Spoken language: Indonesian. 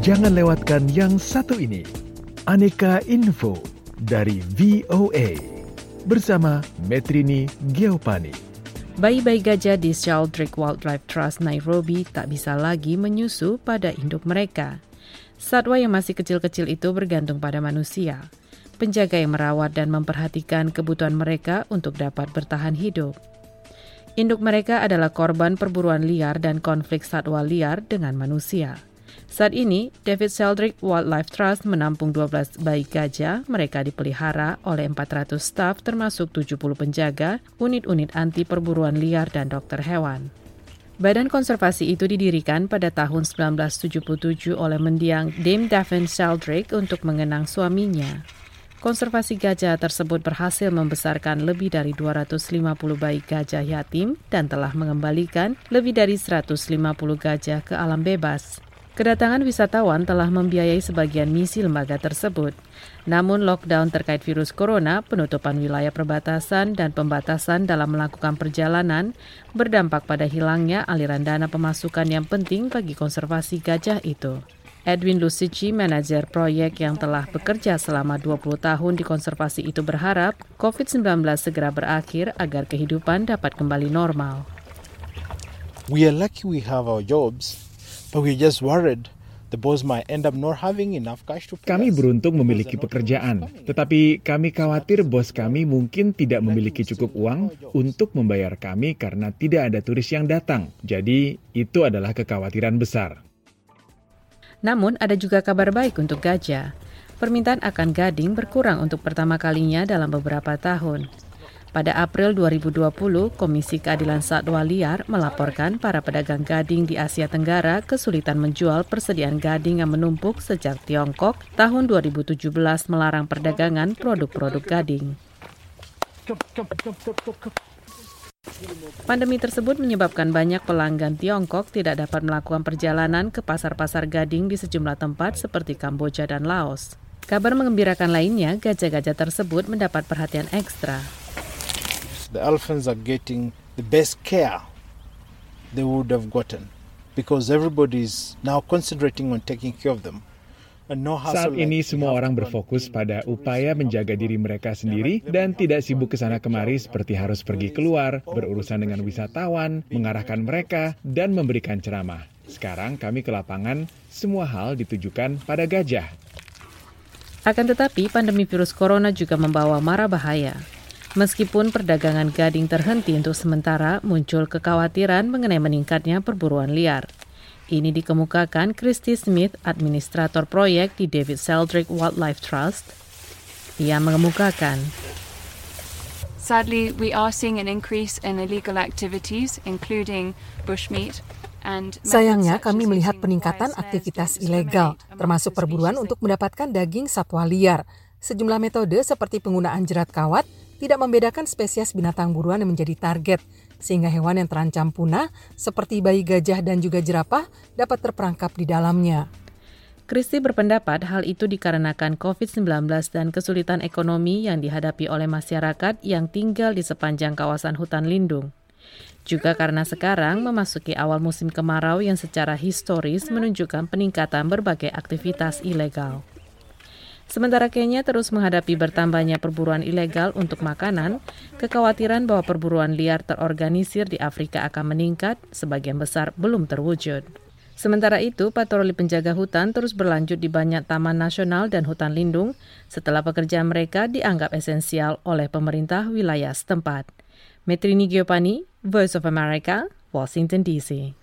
Jangan lewatkan yang satu ini. Aneka Info dari VOA bersama Metrini Geopani. Bayi-bayi gajah di Sheldrake Wildlife Trust Nairobi tak bisa lagi menyusu pada induk mereka. Satwa yang masih kecil-kecil itu bergantung pada manusia, penjaga yang merawat dan memperhatikan kebutuhan mereka untuk dapat bertahan hidup. Induk mereka adalah korban perburuan liar dan konflik satwa liar dengan manusia. Saat ini, David Sheldrick Wildlife Trust menampung 12 bayi gajah. Mereka dipelihara oleh 400 staf termasuk 70 penjaga, unit-unit anti perburuan liar dan dokter hewan. Badan konservasi itu didirikan pada tahun 1977 oleh mendiang Dame Daphne Sheldrake untuk mengenang suaminya. Konservasi gajah tersebut berhasil membesarkan lebih dari 250 bayi gajah yatim dan telah mengembalikan lebih dari 150 gajah ke alam bebas. Kedatangan wisatawan telah membiayai sebagian misi lembaga tersebut. Namun lockdown terkait virus corona, penutupan wilayah perbatasan, dan pembatasan dalam melakukan perjalanan berdampak pada hilangnya aliran dana pemasukan yang penting bagi konservasi gajah itu. Edwin Lucici, manajer proyek yang telah bekerja selama 20 tahun di konservasi itu berharap COVID-19 segera berakhir agar kehidupan dapat kembali normal. We are lucky we have our jobs But we're just worried kami beruntung memiliki pekerjaan, tetapi kami khawatir bos kami mungkin tidak memiliki cukup uang untuk membayar kami karena tidak ada turis yang datang. Jadi, itu adalah kekhawatiran besar. Namun, ada juga kabar baik untuk gajah. Permintaan akan gading berkurang untuk pertama kalinya dalam beberapa tahun. Pada April 2020, Komisi Keadilan Satwa Liar melaporkan para pedagang gading di Asia Tenggara kesulitan menjual persediaan gading yang menumpuk sejak Tiongkok tahun 2017 melarang perdagangan produk-produk gading. Pandemi tersebut menyebabkan banyak pelanggan Tiongkok tidak dapat melakukan perjalanan ke pasar-pasar gading di sejumlah tempat seperti Kamboja dan Laos. Kabar mengembirakan lainnya, gajah-gajah tersebut mendapat perhatian ekstra the elephants are getting the best care they would have gotten because everybody is now concentrating on taking care of them. Saat ini semua orang berfokus pada upaya menjaga diri mereka sendiri dan tidak sibuk ke sana kemari seperti harus pergi keluar, berurusan dengan wisatawan, mengarahkan mereka, dan memberikan ceramah. Sekarang kami ke lapangan, semua hal ditujukan pada gajah. Akan tetapi, pandemi virus corona juga membawa mara bahaya. Meskipun perdagangan gading terhenti untuk sementara, muncul kekhawatiran mengenai meningkatnya perburuan liar. Ini dikemukakan Christy Smith, administrator proyek di David Seldrick Wildlife Trust. Ia mengemukakan, Sadly, we are seeing an increase in illegal activities, including bushmeat, Sayangnya, kami melihat peningkatan aktivitas ilegal, termasuk perburuan untuk mendapatkan daging satwa liar. Sejumlah metode seperti penggunaan jerat kawat tidak membedakan spesies binatang buruan yang menjadi target, sehingga hewan yang terancam punah seperti bayi gajah dan juga jerapah dapat terperangkap di dalamnya. Kristi berpendapat hal itu dikarenakan COVID-19 dan kesulitan ekonomi yang dihadapi oleh masyarakat yang tinggal di sepanjang kawasan hutan lindung. Juga karena sekarang memasuki awal musim kemarau yang secara historis menunjukkan peningkatan berbagai aktivitas ilegal. Sementara Kenya terus menghadapi bertambahnya perburuan ilegal untuk makanan, kekhawatiran bahwa perburuan liar terorganisir di Afrika akan meningkat sebagian besar belum terwujud. Sementara itu, patroli penjaga hutan terus berlanjut di banyak taman nasional dan hutan lindung setelah pekerjaan mereka dianggap esensial oleh pemerintah wilayah setempat. Metrini Giopani, Voice of America, Washington DC.